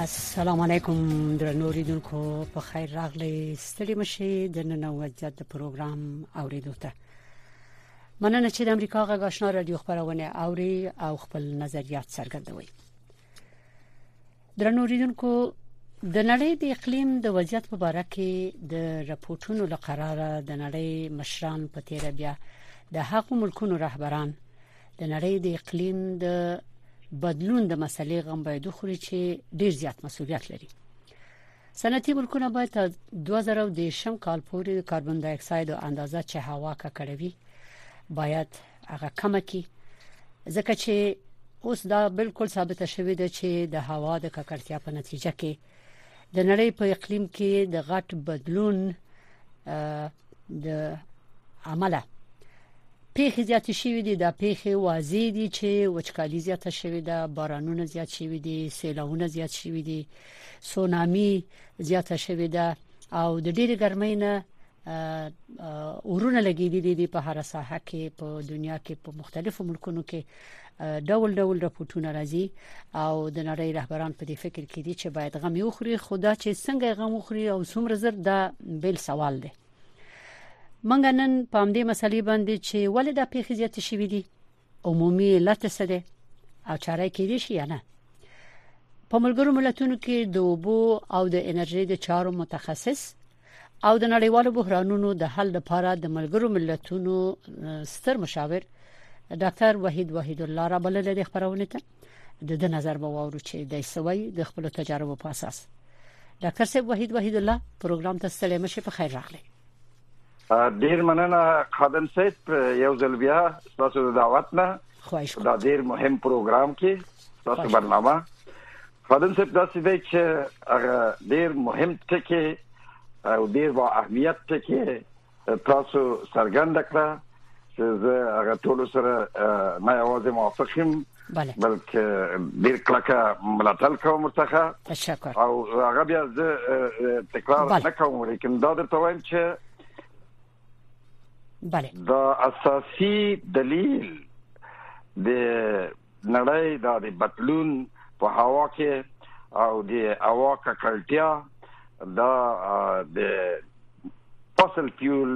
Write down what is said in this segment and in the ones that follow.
السلام علیکم درنو لیدونکو په خیر راغلی ستړي مشي د نن وضعیت د پروګرام اوریدو ته مننه چې د امریکا غږ آشنا رادیو خبرونه اوري او خپل نظریات څرګندوي درنو لیدونکو د نړۍ د اقلیم د وضعیت په اړه کې د راپورټونو لپاره د نړۍ مشران په تیر بیا د حق ملکونو رهبران د نړۍ د اقلیم د بدلون د مسلې غم باید خوري چې ډیر زیات مسولیت لري صنعتي ملکونه باید تر 2010 کال پورې د کاربن ډای اکساید او اندازه چې هوا ککړوي باید هغه کم کړي ځکه چې اوس دا بالکل ثابت شوی دی چې د هوا د ککړتیا په نتیجه کې د نړۍ په اقلیم کې د غټ بدلون د عمله پیښې زیات شوې دي د پیښې واضح دي چې وچکالي زیات شوې ده بارانونه زیات شوې دي سیلاونه زیات شوې دي سونامي زیات شوې ده او د ډېری ګرمۍ نه ورونه لګې دي دي په هر ساحه کې په دنیا کې په مختلفو ملکونو کې ډول ډول راپورټونه راځي او د نړۍ رهبران په دې فکر کې دي چې باید غم یو خوري خدا چې څنګه غم وخوري او څومره زر دا بل سوال دی منګ نن په دې مسلې باندې چې ولې دا پیښې زیات شوې دي عمومي علت څه دی او چاره کېدې شي یا نه په ملګرو ملتونو کې د اوبو او د انرژي د چارو متخصص او د نړیوالو بحرانونو د حل لپاره د ملګرو ملتونو ستر مشاور ډاکټر وحید وحید الله را بلل د خبرونه ته د د نظر به واورو چې د سوي د خپل تجربه په اساس ډاکټر صاحب وحید وحید الله پروګرام ته ستړي مشه په خیر راغلی ډیر مننه خادم صاحب یو ځل بیا تاسو د دعوت نه خواهش کوم دا ډیر مهم پروګرام کې تاسو برنامه خادم صاحب دا څه دی چې هغه ډیر مهم ټکی او ډیر با اهمیت ټکی تاسو څرګنده کړه چې زه هغه ټول سره نه یوازې موافق یم بلکې ډیر کلکه ملاتړ کوم ورته تشکر او هغه بیا زه تکرار نه کوم لیکن دا درته وایم چې بله دا اساسي دلیل د نړۍ دا د بدلون په هوا کې او د هوا ککړتیا دا د فوسل فیول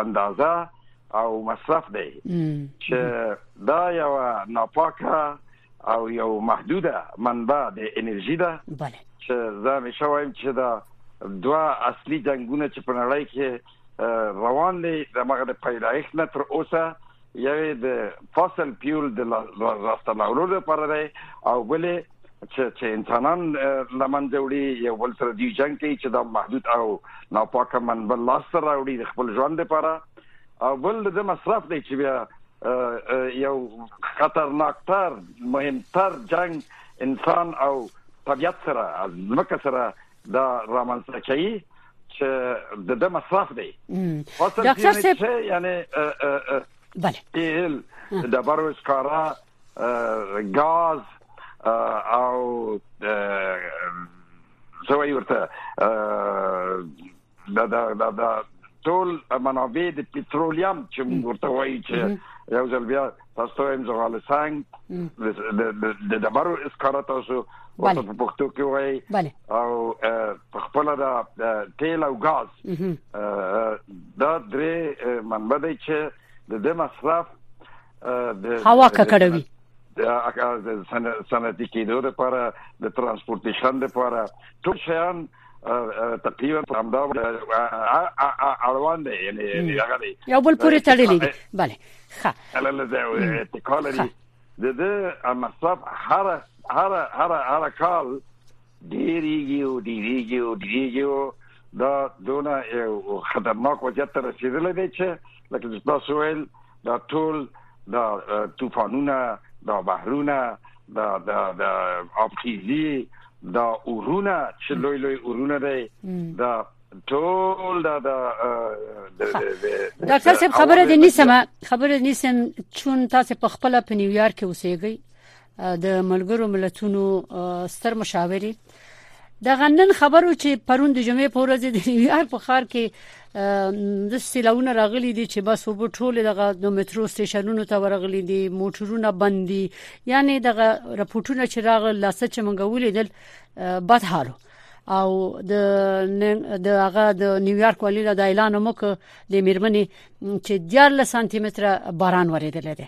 اندازه او مصرف دی چې دا یو ناپاکه او یو محدوده منبع د انرژي ده چې زه همیشه وایم چې دا دوا اصلي جنگونه چې په نړۍ کې روان دی د مغه د پیدایښت نه تر اوسه یوې د فوسل فیول د راستنولو لپاره دی او بلې چې چې انسانان لمنځه وړي یو بل سره دی جنگ کوي چې دا محدود او ناپاکه منبل لاس سره راوړي د خپل ژوند لپاره او بل د مصرف دی چې بیا یو خطرناکتر مهمتر جنگ انسان او طبيعت سره ځمکه سره دا رامنځته کوي چې د د مصرف دی ډاکټر صاحب یعنی بله تیل د برو سکارا غاز او زوی ورته دا دا دا دا ټول منابع د پټرولیم چې موږ ورته وایي چې یو ځل بیا تاسو هم زغال سنگ د د دبرو اسکاره تاسو ورته په پښتو کې وایي او خپل دا تیل او غاز دا درې منبع دي چې د دې مصرف د هوا ککړوي د صنعتي کېدو لپاره د ترانسپورتیشن لپاره ټول شیان تقریبا په همدا اړوند یعنی هغه دی یو بل پورې تړلې دي bale ښه الله زه تکال لري د دې مصرف هر هر هر هر کال ډیریږي او ډیریږي او ډیریږي دا دونه خطرناک وضعیت ته رسیدلی دی چې لکه چې تاسو ویل دا ټول دا طوفانونه دا بحرونه دا دا دا ابخیزی دا اورونه چې لوی لوی اورونه دی دا ټول دا دا ډاکټر صاحب خبره دې نیسم خبره دې نیسم چون تاسو په خپل په نیویارک کې اوسېږئ د ملګرو ملتونو ستر مشاوري د غنن خبرو چې پرون د جمعې په ورځ د نیویارک په ښار کې د سیلاونه راغلي دي چې بس وب ټول دغه د مترو سټیشنونو ته ورغلي دي موټرونه بندي یعنی دغه رپورټونه چې راغل لاسه چې مونږ ولیدل بد حالو او د د هغه د نیویارک والی له اعلان مو ک د میرمنې چې 14 سانتی متر باران ورېدل دي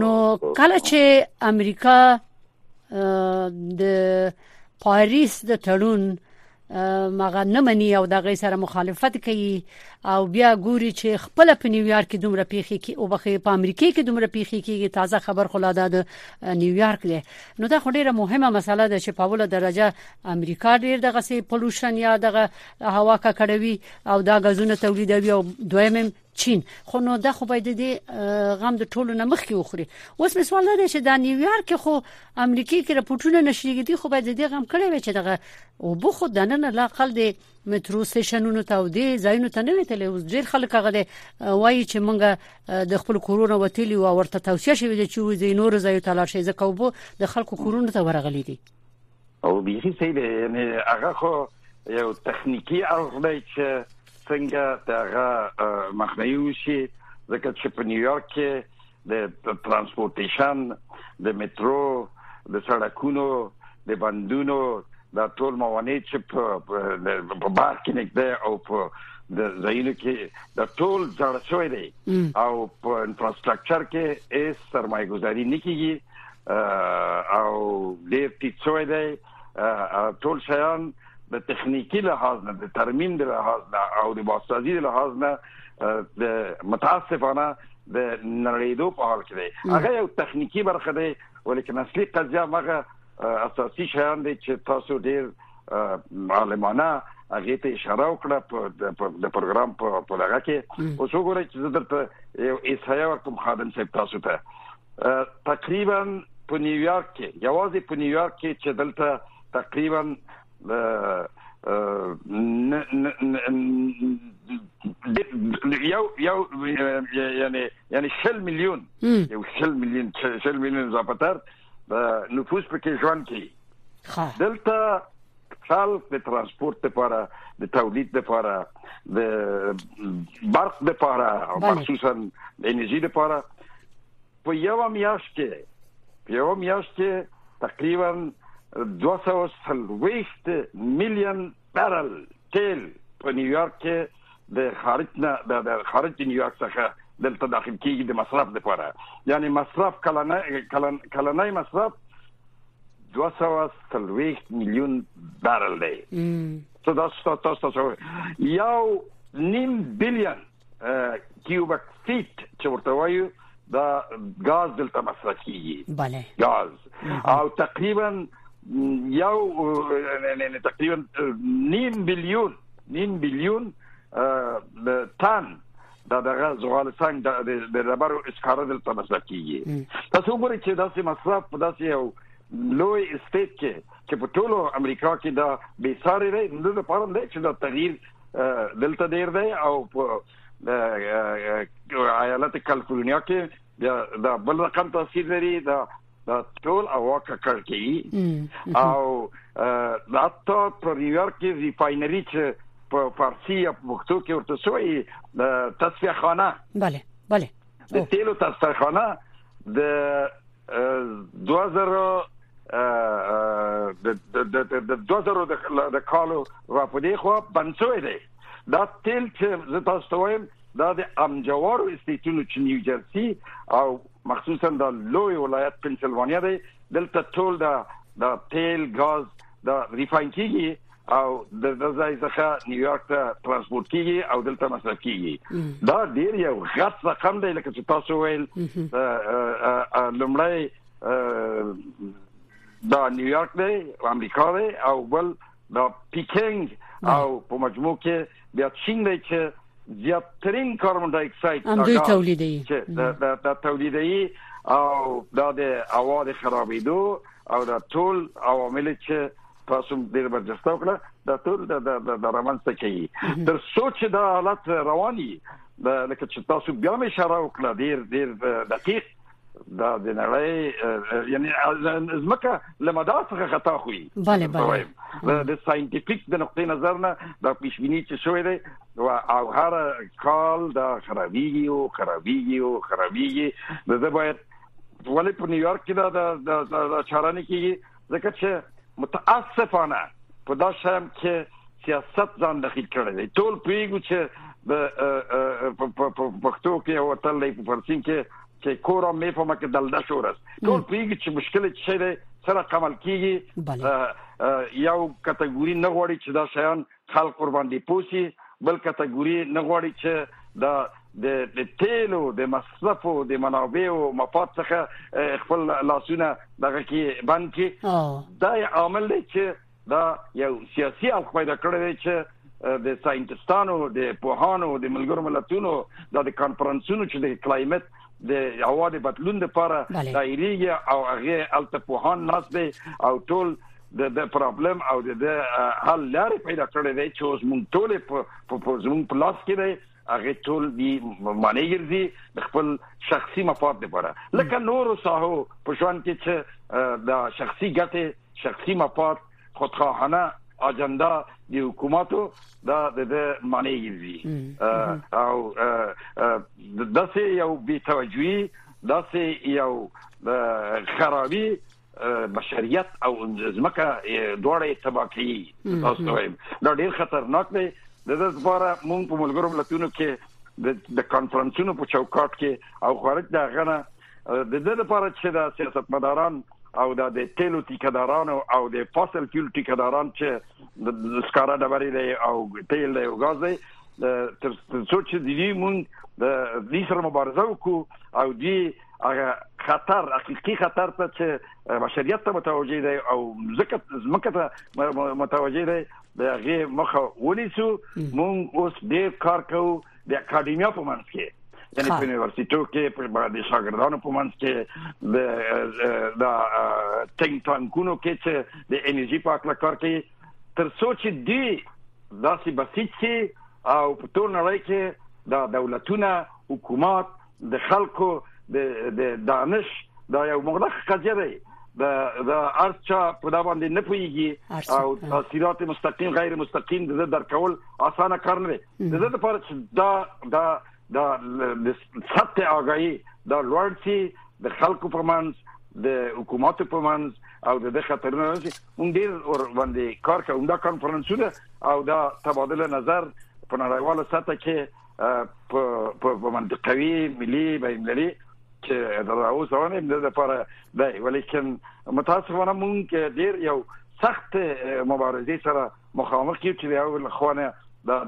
نو کله چې امریکا د پاریس د تړون مغه نه مني او دغه سره مخالفت کوي او بیا ګوري چې خپل په نیویارک کې دومره پیخي کې او بخې په امریکا کې دومره پیخي کې تازه خبر خلا ده د نیویارک له نو دا خډيره مهمه مسله ده چې په اوله درجه امریکا ډیر دغه سي پولوشن یا دغه هوا کا کړوي او دا غزونه تولیدوي او دویم چین خو نو د خو باید دې غم د ټولو نه مخکې وخوري اوس مې سوال لري چې د نیویارک کې خو امریکای کې رپورټونه نشریږي دي خو باید دې غم کړی وي چې دغه او بو خو د نن لا قل دې مترو سټیشنونو ته او دې ځایونو ته نه ویتلې اوس ډیر خلک هغه دې وایي چې مونږ د خپل کورونه وتلی او ورته توصیه شوې چې وځي نور ځایو ته لاړ شي ځکه او بو د خلکو کورونه ته ورغلي دي او بیخي صحیح دی یعنی هغه خو یو تخنیکی اړخ دی چې څنګه دغه مخنیوي وشي ځکه چې په نیویارک کې د ترانسپورتیشن د میټرو د سړکونو د بندونو دا ټول موانع چې په بار کې نګده او په د ځایونو کې د ټول جوړ شوی دی او په انفراستراکچر کې هیڅ سرمایه گذاري نه کیږي او ډیر ټیټ شوی دی ټول شیان د تخنیکی لحاظ نه د ترمیم د لحاظ نه او د باسازی د لحاظ نه د متاسفانه د نړیدو په حال کې دی هغه یو تخنیکی برخه دی ولیکن اصلي قضیه مغه اساسي شیان دي چې تاسو ډیر عالمانه هغه ته اشاره وکړه په د پروګرام په لغه کې اوس وګورئ چې زه درته یو ایسایا ورکوم خادم صاحب تاسو ته تقریبا په نیویارک کې یوازې په نیویارک کې چې دلته تقریبا یو یو یعنی یعنی شل میلیون یو شل میلیون شل میلیون زاپتر نفوس پکې ژوند کوي دلته تل د ترانسپورت لپاره د تولید لپاره د برق لپاره او مخصوصا د انرژي لپاره په یو میاش کې په یو میاش کې تقریبا 230 میلیون برل تیل په نیویارک کې د خارج نه د خارج نیویارک څخه دلته داخل کیږي د مصرف لپاره یعنی مصرف کلنه کلنه مصرف 240 میلیون بارل دی څه دا تاسو تاسو یو نیم بیلیون کیوبک فیټ چې ورته وایو دا غاز دلته مصرف کیږي bale غاز او تقریبا یو تقریبا نیم بیلیون نیم بیلیون تن دا دغه زغال څنګه د د ربرو اسکاره دلته مصرف کیږي تاسو وګورئ چې دا سي مصرف په داسې یو لوی استیت کې چې په ټولو امریکا کې دا به ساري دی نو د پاره دی چې دا تغییر دلته ډیر دی او په ایالت کالیفورنیا کې دا بل رقم تاثیر لري دا دا ټول هوا ککړ کوي او دا ته په نیویارک کې ریفاینری چې په فارسی یا په پښتو کې ورته سوې تصفیه خانه bale bale د تیلو تصفیه خانه د 2000 د د د 2000 د کالو را پدې خو بنڅوي دی دا تیل چې زه تاسو ته وایم دا د امجوارو استیتونو چې نیو جرسی او مخصوصا د لوی ولایت پنسلوانیا دی دلته ټول د د تیل غاز د ریفاین کیږي او د ځای څخه نیویارک ته ترانسپورت کیږي او دلته مصرف کیږي دا ډیر یو غټ رقم دی لکه چې تاسو ویل لمړی دا نیویارک دی امریکا دی او بل دا پیکینګ او په مجموع کې بیا چین دی چې زیاترین کاربن ډای اکساید هم دوی تولیدوي چې دا تولیدوي او دا د هوا د خرابېدو او دا ټول عوامل چې تاسو ډیر برجسته وکړه دا ټول د د رامنځته کوي تر سوچ دا حالت رواني لکه چې تاسو بیا مې اشاره وکړه ډیر ډیر دقیق دا د نړۍ یعنی زمکه له مدار څخه خطا خوې bale bale د ساينټیفیک د نقطې نظر نه دا پیشبینی چې شوې ده او هر کال دا خرابېږي او خرابېږي او خرابېږي د زه باید ولې په نیویارک کې دا د چارانه کې ځکه چې متاسفانه په دا شرم کې سیاست ځان دخیل کړی دی ټول پیګو چې د پښتو کې او تل لې په فرسي کې چې کورا مې په مکه دلدا شورس ټول پیګو چې مشکل څه دی سره کمل کیږي یو کټګوري نه غوړي چې دا شیان خلق ورباندې پوه شي، بل کتګوري نه غواړي چې د د د تیلو د مصرفو د منابعو مفاد څخه خپل لاسونه دغه کې بند کی دا عامل دی چې دا یو سیاسي اړخ پیدا کړی دی چې د ساينټستانو د پوهانو د ملګرو ملتونو د کانفرنسونو چې د کلایمت د هوا د بدلون لپاره دایریږي او هغه الته په هان ناس دی او ټول د د پرابلم او د حل لارې پیدا کړې دي چې اوس مونږ ټول په په زمون په لاس کې دی هغه ټول دی معنی ګرځي د خپل شخصي مفاد لپاره لکه نور ساحو په شان کې چې د شخصي ګټه شخصي مفاد خودخواهانه اجندا د حکومتو دا د معنی ګرځي او داسې یو بي توجهي داسې یو خرابي بشریت او ځمکه دوړې تباکي تاسو وایم دا ډیر خطرناک دی د دې لپاره مونږ په ملګرو ملتونو کې د کانفرنسونو په چوکاټ کې او خارج د غنه د دې لپاره چې دا سیاستمداران او دا د تیلو ټیکداران او د فوسل فیول ټیکداران چې د سکاره ډبرې دی او تیل دی او غاز دی تر څو چې د دې مونږ د دې سره مبارزه وکړو او دې هغه خطر حقيقي خطر ته چې بشريت ته متوجي دی او ځکه زمکه ته متوجي دی د هغه مخه ونیسو مونږ اوس ډیر کار کوو د اکاډمیا په منځ کې یعنی په یونیورسيټو کې په د شاګردانو په منځ کې د د ټینګ ټانکونو کې چې د انرژي په اړه کار کوي تر څو چې دی داسې بسیط شي او په ټول نړۍ کې د دولتونه حکومت د خلکو د د دانش دا یو مغلق قضیه دی د د ارچا په دا باندې نه پويږي او تاثیرات مستقیم غیر مستقیم د درکول اسانه کار نه دی د لپاره چې دا دا دا د سطح آگاهي دا لوړ شي د خلکو په منځ د حکومت په منځ او د خطرونو راځي مونږ ډیر ور باندې کار کوو دا کانفرنسونه او دا تبادله نظر په نړیواله سطح کې په په منطقوي ملي بینالمللي چې دا اوس روانه د لپاره دی ولیکن متاسفانه مونږ ډیر یو سخت مبارزه سره مخامخ یو چې یو لخوانه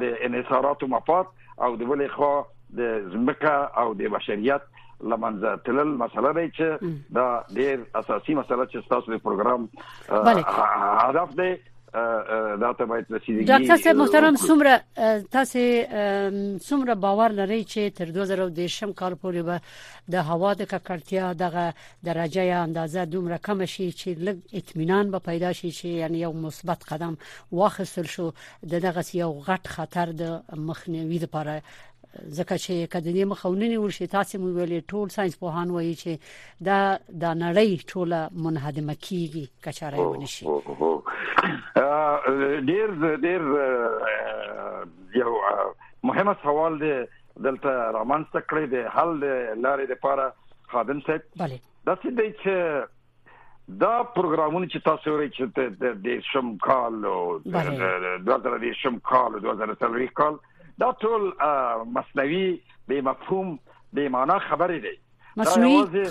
د انحصاراتو مفاد او د بلې خو د زمکه او د بشریت لمنځه تلل مسله دی چې دا ډیر اساسي مسله چې تاسو د پروګرام هدف دی دا ته باید رسیدګي ډاکټر صاحب محترم سمره تاسو سمره باور لرئ چې تر 2013 کال پورې به د هوا د ککړتیا دغه درجه یا اندازه دومره کم شي چې لږ اطمینان به پیدا شي چې یعنی یو مثبت قدم واخیستل شو دغه یو غټ خطر د مخنیوي لپاره ځکه چې کدنې مخه ونه نیول شي تاسو مو ویلې ټول ساينس پوهان وایي چې دا د نړۍ ټوله منهدمه کیږي کچاره ونه شي ډیر ډیر یو مهمه سوال دی دلته رامنځته کړی دی حل لارې لپاره خادم صاحب بله دا څه دی چې دا پروګرامونه چې تاسو ورې چې د شم کال او د 2000 شم کال او 2003 کال دا ټول مصنوي به مفهوم به معنا خبرې دي مصنوي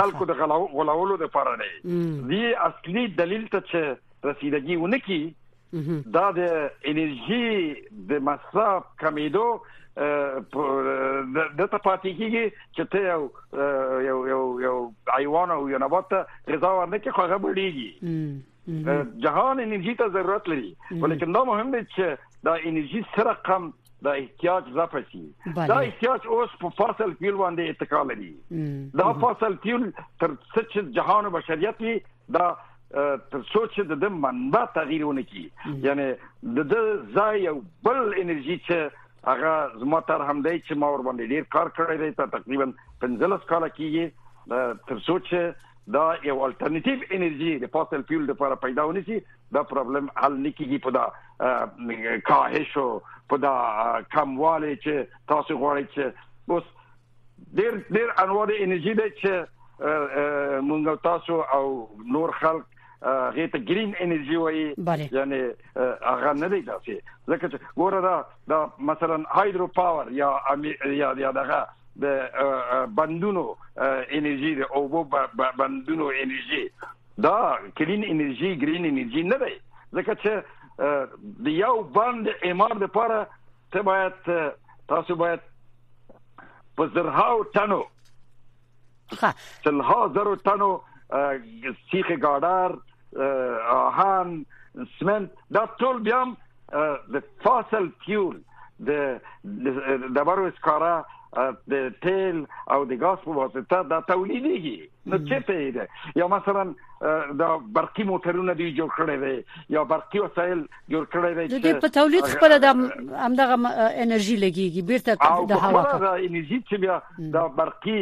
خلکو د غلاولو لپاره نه دی اصلي دلیل ته چې رسیدګي ونکي دا د انرژي د مصرف کمیدو د ته پاتې کیږي چې ته یو یو یو یو حیوان او یو نبات ته غذا ورنه کې خوغه بډیږي جهان انرژي ته ضرورت لري ولیکن دا مهم دی چې دا انرژي سره رقم د احتیاج ضعف شي دا احتیاج اوس په فاصل فیول باندې اتکا لري دا فاصل فیول تر څه چې جهان او بشریت دا تر څو چې د دې منبع تغییر ونه کی یعنی د دې ځای یو بل انرژي چې هغه زما تر هم دی چې ما ور باندې ډیر کار کړی دی ته تقریبا 15 کال کیږي تر څو چې دا یو الټرناتیو انرژي د فوسیل فیول لپاره پیدا ونی سي دا پرابلم حل نکیږي په دا کاهش او په دا کمواله چې تاسو غواړئ چې اوس ډیر ډیر انواع د انرژي د چې مونږ تاسو او نور خلک هغه ته گرین انرژي وایي یعنی هغه نه دی داسې ځکه چې ګوره دا دا مثلا هایدرو پاور یا یا یا دغه د بندونو انرژي د اوبو بندونو انرژي دا کلین انرژي گرین انرژي نه دی ځکه چې د یو بند ایمار لپاره ته باید تاسو باید په زرهاو ټنو ها سلها زرو ټنو سیخ ګاډر هان سمنت دا ټول بیا د فاسل فیول د دبرو اسکارا د تیل او د غاز په واسطه دا تولیدېږي نو چیرته یې ده یا مثلا دا برقي موټرونه دی جوړ کړی دی یا برقي وسایل جوړ کړی دی چې د په تولید خپل د همدغه انرژي لګيږي بیرته د هوا کا دا انرژي چې بیا دا برقي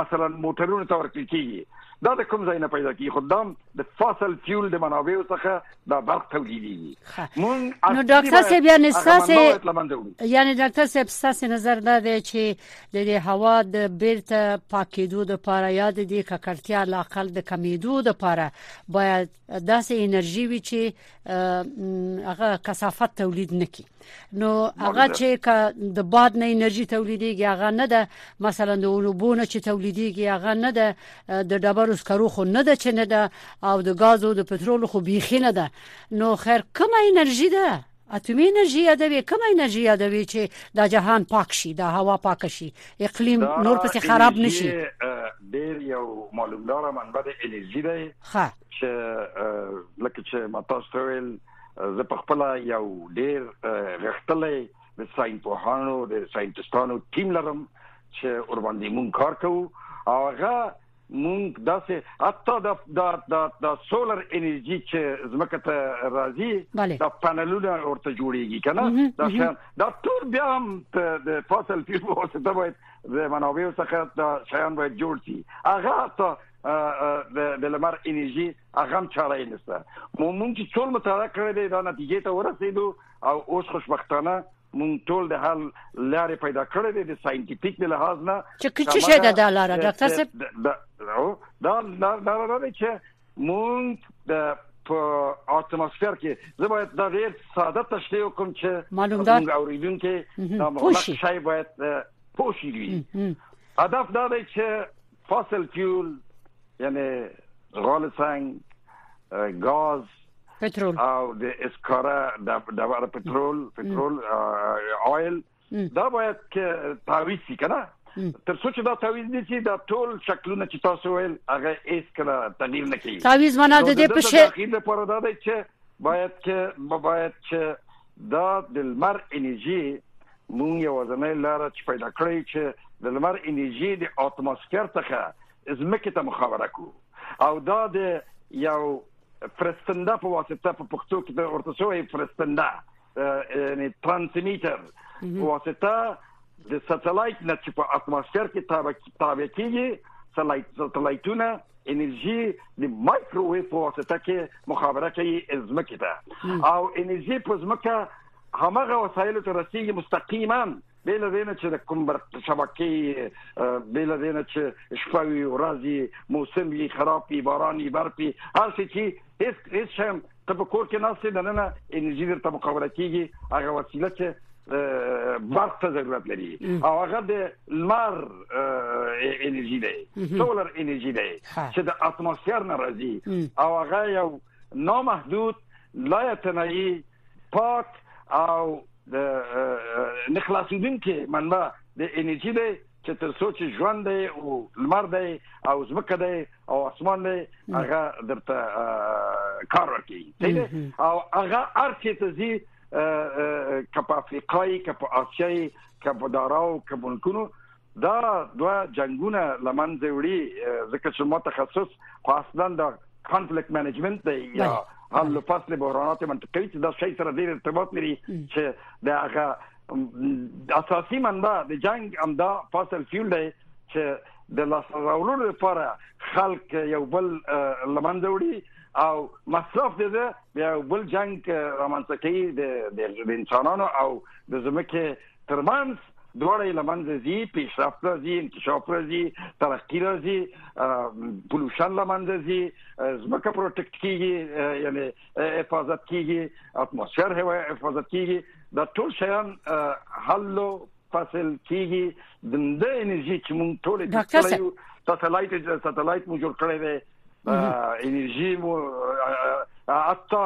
مثلا موټرونه تور کیږي دا د کوم ځای نه پیدا کیږي خو دا د فاصل فیول د منابع څخه دا برق تولیدېږي مون نو ډاکټر صاحب یعنی ساسه یعنی ډاکټر صاحب ساسه نظر دا دی چې د دې هوا د بیرته پاکیدو لپاره یا د دې ککړتیا لاقل د کمیدو لپاره باید داسې انرژي وي چې هغه کثافت تولید نکړي نو هغه چې د باد نه انرژي تولیدېږي هغه نه ده مثلا د اونوبونه چې تولیدېږي هغه نه ده د ډبرو سکرو خو نه ده چې نه ده او د غازو د پټرول خو بيخي نه ده نو خیر کومه انرژي ده اتومي انرژي یادوي کومه انرژي یادوي چې دا جهان پاک شي دا هوا پاک شي اقلیم نور پسې خراب نشي ډیر یو معلومدار منبع د انرژي دی ها چې لکه چې ماتاستویل زه په خپل یو ډیر غختلې د ساين پوهانو د ساينټستانو ټیم لرم چې ور باندې مونږ کار کوو او هغه مونږ داسې حتی د د د د سولر انرژي چې زمکه ته راځي د پانلونه ورته جوړيږي کنه دا شان دا ټول بیا هم د فاصل فیو واسطه باید د منابع څخه د شیان باید جوړ شي هغه حتی د لمر انرژي هغه هم چاره نشته مونږ چې ټول متحده کړی دا نتیجې ته ورسېدو او اوس خوشبختانه مونږ ټول د حل لارې پیدا کړې دي د ساينټیفیک د لحاظ نه چې کچې شه د دا لار ډاکټر صاحب دا دا دا دا دا چې مونږ د په اتموسفیر کې زه باید دا غیر ساده تشریح کوم چې معلومدار اوریدونکو دا مغلق شای باید پوښیږي هدف دا دی چې فاسل فیول یعنی غال سنگ غاز پترول او د اسکاره د ډبره پترول پترول آیل دا باید که تعویض شي کنه تر څو چې دا تعویض نشي دا ټول شکلونه چې تاسو ویل هغه هیڅ کله تغییر نه کوي تعویض معنا د دې په شی د لپاره دا دی چې باید چې باید چې دا د لمر انرژي مونږ یوازنۍ لاره چې پیدا کړی چې د لمر انرژي د اتموسفیر څخه ځمکې ته مخابره کو او دا د یو فرستنده په واسطه په پښتو کې د ورته شوی فرستنده یعنی ترانسمیټر په واسطه د ساتلایت نه چې په اتموسفیر کې تابع کیږي ساتلایتونه انرژي د مایکروویو په واسطه کې مخابره کوي ځمکې ته او انرژي په ځمکه همغه وسایل ته رسیږي مستقیما بل دینه چې د کوم بر شبکې بل دینه چې شپوي ورځي موسم یې خرابي باراني برپي هر څه چې هیڅ هیڅ ته په کور کې ناست یې دننه انرژي درته مقابله کیږي هغه وسیله چې برق ته ضرورت لري او هغه د لمر انرژي دی سولر انرژي دی چې د اتموسفیر نه راځي او هغه یو نامحدود لا یتنایی پاک او د نخلاصیدونکو منبع د انرژي دی چې تر څو چې ژوند دی او لمر دی او زمکه دی او اسمان دی هغه درته کار ورکړي صحیح او هغه ارچې ته زی کپ افریقای کپ آسیای کپ داراو کپ ملکونو دا دوا جنگونه لمنځه وړي ځکه چې متخصص خاصلا د کانفلیکټ منیجمنت دی یا حل فصل بحرانات منطقي چې دا شی سره ډیر ارتباط لري چې دا هغه اساسي منبع د جنگ امدا فاصل فیول دی چې د لاس راولو لپاره خلک یو بل لمنځه وړي او مصرف دي د یو بل جنگ رامنځته کوي د انسانانو او د زمکه ترمنځ دواړه لمنځ زی پیشرفت راځي انکشاف راځي ترقی راځي پولوشن لمنځ زی زمکه پروټیکټ کیږي یعنی حفاظت کیږي اتموسفیر هوا حفاظت کیږي دا ټول شیان حل فصل کیږي د انرژي چې مونږ ټول کړی یو ساتلایت ساتلایت مو جوړ کړی دی انرژي مو حتی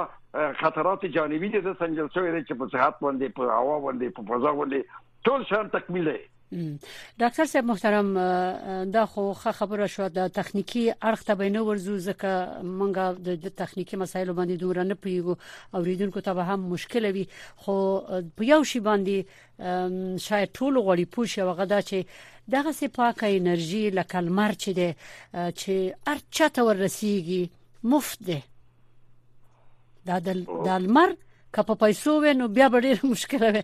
خطرات جانبي دي د سنجل شوی چې په صحت باندې په هوا باندې په فضا باندې ټول شان تکمیل دی ډاکټر صاحب محترم دا خو خبره شو د تخنیکی اړخ ته به نه ورزو ځکه مونږه د تخنیکی مسایل باندې دور نه پیګو او ریدونکو ته به هم مشکل وي خو په یو شی باندې شاید ټول غړي پوه شي هغه دا چې دغه سي پاکه انرژي لکه لمر چې ده چې ارچا ته ورسیږي مفت ده دا د لمر که په پیسو وې نو بیا به ډیر مشکل وي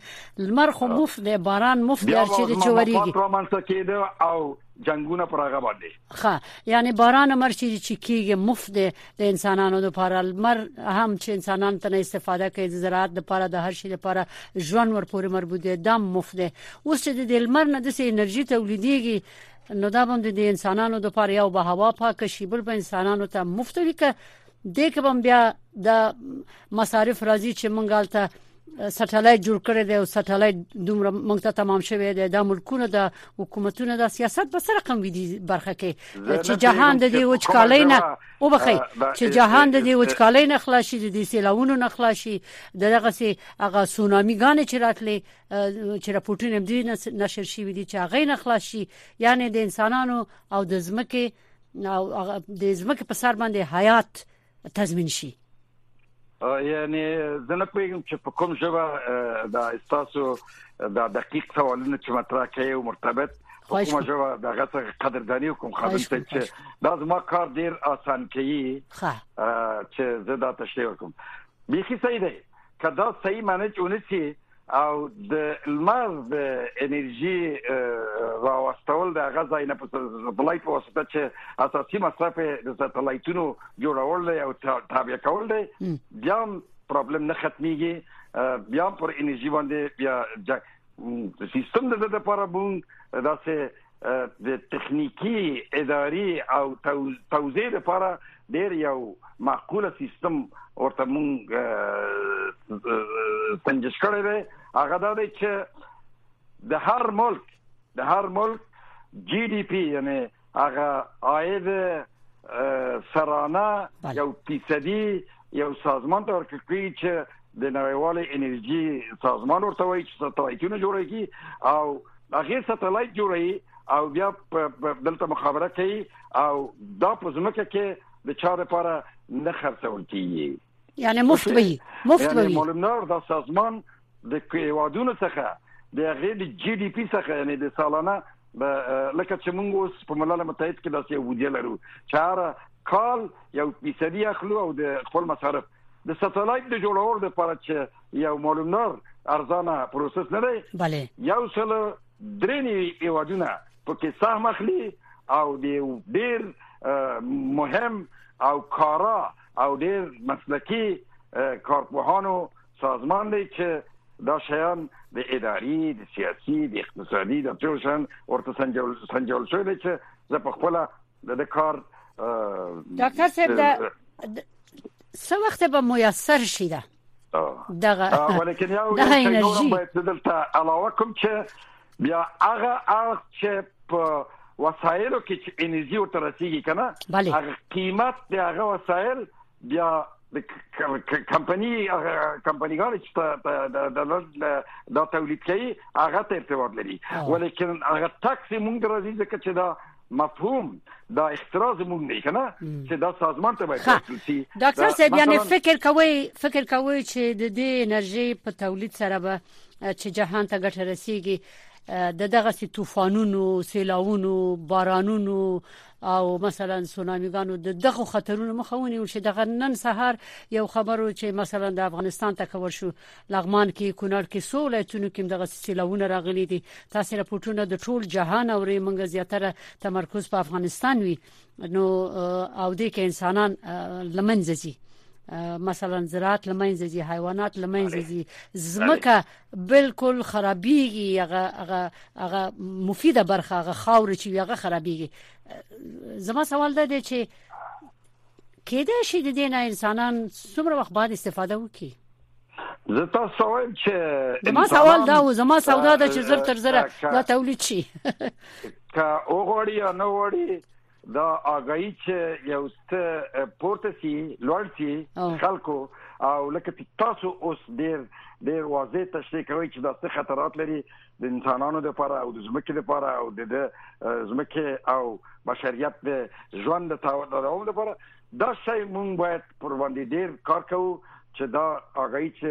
لمر خو مفت دی باران مفت دی چې د چوريږي رومانس کېده او جنگونه پر هغه باندې ښه یعنی باران امر چې چې کیږي مفت دی د انسانانو لپاره لمر هم چې انسانان تنه استفاده کوي د زراعت لپاره د هر شي لپاره ژوند ورپورې مربوط دی دم مفت دی اوس چې د لمر نه د انرژي تولیدېږي نو دا بم د انسانانو د پاره یو به هوا پاک شي بل به انسانانو ته مفت وي که د کې بم بیا د مصارف راځي چې مونږه ته سټلایټ جوړ کړی دی او سټلایټ دومره موږ ته تمام شوی دی د ملکونو د حکومتونو د سیاست په سره کم ویدي برخه کې چې جهان د دې وچکالۍ نه او بخی چې جهان د دې وچکالۍ نه خلاصي د دې سیلاونو نه خلاصي دغه سي هغه سونامي غانې چې راتلې چې راپورټونه دې نشر شوی دي چې هغه نه خلاص شي یعنی د انسانانو او د زمکه او د زمکه په سر باندې حیات تضمین شي یعنی زه نه پوهیږم چې په کوم ژبه دا استاسو دا دقیق سوالونه چې مطرح کوي او مرتبط په کومه ژبه دغه څه قدردانی کوم خادم ته چې دا زما کار ډیر آسان کوي چې زه دا تشریح کوم بیخي صحیح دی کدا صحیح معنی چونه چې او د لمر د انرژي راوستول د هغه ځای نه په سټلایټ په واسطه چې اساسي مصرف د سټلایټونو جوړول دی او تابع کول دی بیا پرابلم نه ختميږي بیا پر انرژي باندې بیا سیستم د لپاره بون داسې د تخنیکی اداری او توزیع لپاره ډیر یو معقول سیستم ورته مونږ سنجش کړی دی هغه دا دی چې د هر ملک د هر ملک جی ډی پی یعنی هغه عاید سرانه بله. یو فیصدی یو سازمان ته ورکړي چې د نړیوالې انرژي سازمان ورته وایي چې ساتلایتونه جوړوي او هغه ساتلایت جوړوي او بیا دلته مخابره کوي او دا په ځمکه کې د چا لپاره نه خرڅول کیږي یعنی مفت وي مفت وي یعنی معلوم نور دا سازمان د کوادونو څخه د هغه د جی ډی پی څخه یعنی د سالانه لکه چې موږ اوس په ملل متحد کې داسې یو بودجه لرو چې هر کال یو فیصدي اخلو او د خپل مصارف د ساتلایت د جوړولو لپاره چې یو معلومدار ارزانه پروسس نه دی بله یو سل درې نیوي ایوادونه پکې سهم اخلي او د ډیر مهم او کارا او ډیر مسلکی کارپوهانو سازمان دی چې دا شیان د اداري د سیاسي د اقتصادي د ټول شان ورته سنجول سنجول شوی چې زه په خپل د د کار ډاکټر صاحب دا څه وخت به میسر شي دا دغه ولیکن یو انرژي باید دلته علاوه کوم چې بیا هغه هغه چې په وسایلو کې چې انرژي ورته رسیږي کنه هغه قیمت دی هغه وسایل بیا د کمپنی هغه کمپنی غاړي چې د د د تولید کوي هغه ته ارتباط لري ولیکن هغه ټاکس موږ درځي ځکه چې دا مفهوم دا اختراع زموږ نه کنه چې دا سازمان ته باید رسول شي ډاکټر صاحب یعنی فکر کوي فکر کوي چې د دې انرژي په تولید سره به چې جهان ته ګټه رسیږي د دغه سي طوفانونو سیلاوونو بارانونو او مثلا سونامیګانو د دغه خطرونو مخه ونیول شي دغه نن سهار یو خبرو چې مثلا د افغانستان ته کول شو لغمان کې کونړ کې سو ولایتونو کې دغه سیلاوونه راغلي دي تاسو راپورټونه د ټول جهان او ریمنګ زیاتره تمرکز په افغانستان وي نو او دې کې انسانان لمنځي مثلا زراعت لمنځي حیوانات لمنځي زمکه بلکل خرابيږي هغه هغه هغه مفیده برخه هغه خاور چې هغه خرابيږي زما سوال ده چې کېدای شي د دې نه انسانان څومره وخت بعد استفاده وکړي زه تاسو ته وایم چې زما سوال دا و زما سودا ده چې زر تر زر دا تولید شي که وګړي یا نه وړي دا آګاهي چې یو څه پورته سي لوړ سي خلکو او لکه چې تاسو اوس ډیر ډیر واضح تشریح کوي چې دا څه خطرات لري د انسانانو لپاره او د ځمکې لپاره او د ځمکې او بشریت د ژوند د دوام لپاره دا شی مونږ باید پر باندې ډیر کار کوو چې دا آګاهي چې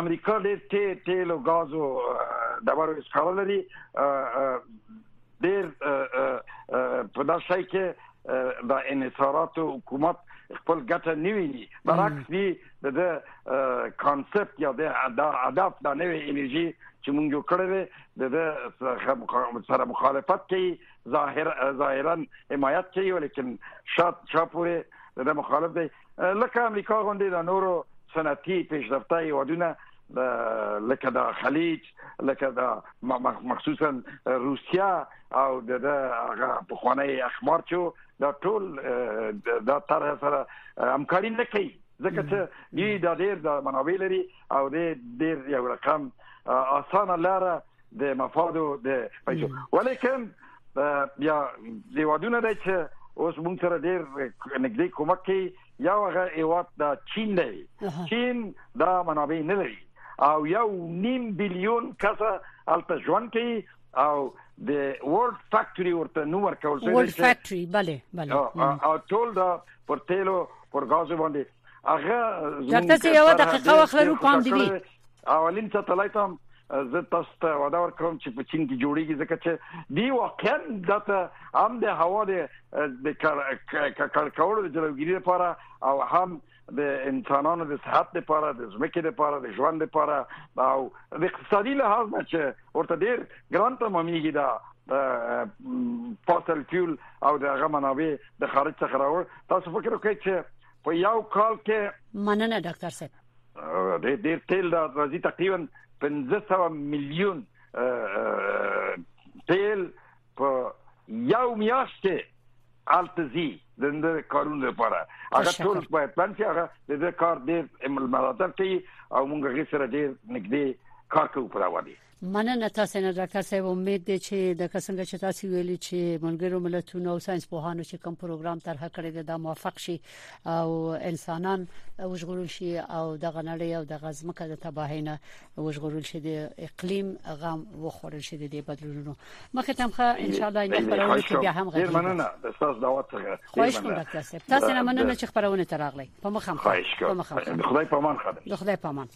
امریکا ډیر ټی ټیل او غازو ډبرو اسکاله لري ډیر په دا شای کې د انحصارات حکومت خپل ګټه نیوي برعکس دی د کانسپټ یا د هدف د نوې انرژي چې موږ یو کړو د سره مخالفت کوي ظاهر ظاهرا حمایت کوي ولیکن شاپ شاپوره د مخالف دی لکه امریکا غوندې د نورو صنعتي پیشرفته هیوادونه لکه د خلیج لکه د مخصوصا روسیا او د هغه په خوانی اخبار چې دا ټول دا طرح سره همکاري نه کوي ځکه چې دوی دا ډیر د منابع لري او ډیر یو رقم اسانه لاره د مفادو د پیسو ولیکن بیا د وادونه دی چې اوس مونږ سره ډیر نږدې کومک کوي یو هغه ایوات دا چین دی چین دا منابع نه لري او یو نیم بلیون کس الته ژوند کوي او د ورلد فیکټوري ورته نو ورکول شوی ورلد فیکټوري bale bale او ټول دا پر تیلو پر غاز باندې هغه ډاکټر سي یو دقیقه وخت لرو پام دی وی اولین ساتلایت هم زه تاسو ته وعده ورکوم چې په چین کې جوړیږي ځکه چې دی واقعا دته هم د هوا د ککړ کولو د جلوګیری لپاره او هم د انسانانو د صحت لپاره د ځمکې لپاره د ژوند لپاره او د اقتصادي لحاظ نه چې ورته ډیر ګران ته ممنیږي دا فوسل فیول او د هغه منابع د خارج څخه راوړ تاسو فکر وکړئ چې په یو کال کې مننه ډاکټر صاحب ډېر ډېر تیل راځي تقریبا 1500 میلیون تیل په یو میاشت کې التزي د دې کارونو لپاره هغه ټول په پلان کې هغه د دې کار ډېر ملاتړ کوي او موږ غي سره ډېر نږدې کار کوو پر وړاندې مننه تاسو نه ډاکټر صاحب امید دی چې د کسنګ چې تاسو ویلي چې ملګرو ملتونو او ساينس پوهانو چې کوم پروګرام طرح کړی دی دا موفق شي او انسانان وژغورل شي او د غنړې او د غزمکه د تباهی نه وژغورل شي د اقلیم غم وخورل شي د بدلونونو مخه تمخه ان شاء الله ان خبرونه کې بیا هم غږیږي مننه د تاسو دعوت څخه خواهش کوم ډاکټر صاحب تاسو نه مننه چې خبرونه ترغلې په مخه خواهش کوم خدای پامان خدای خدای پامان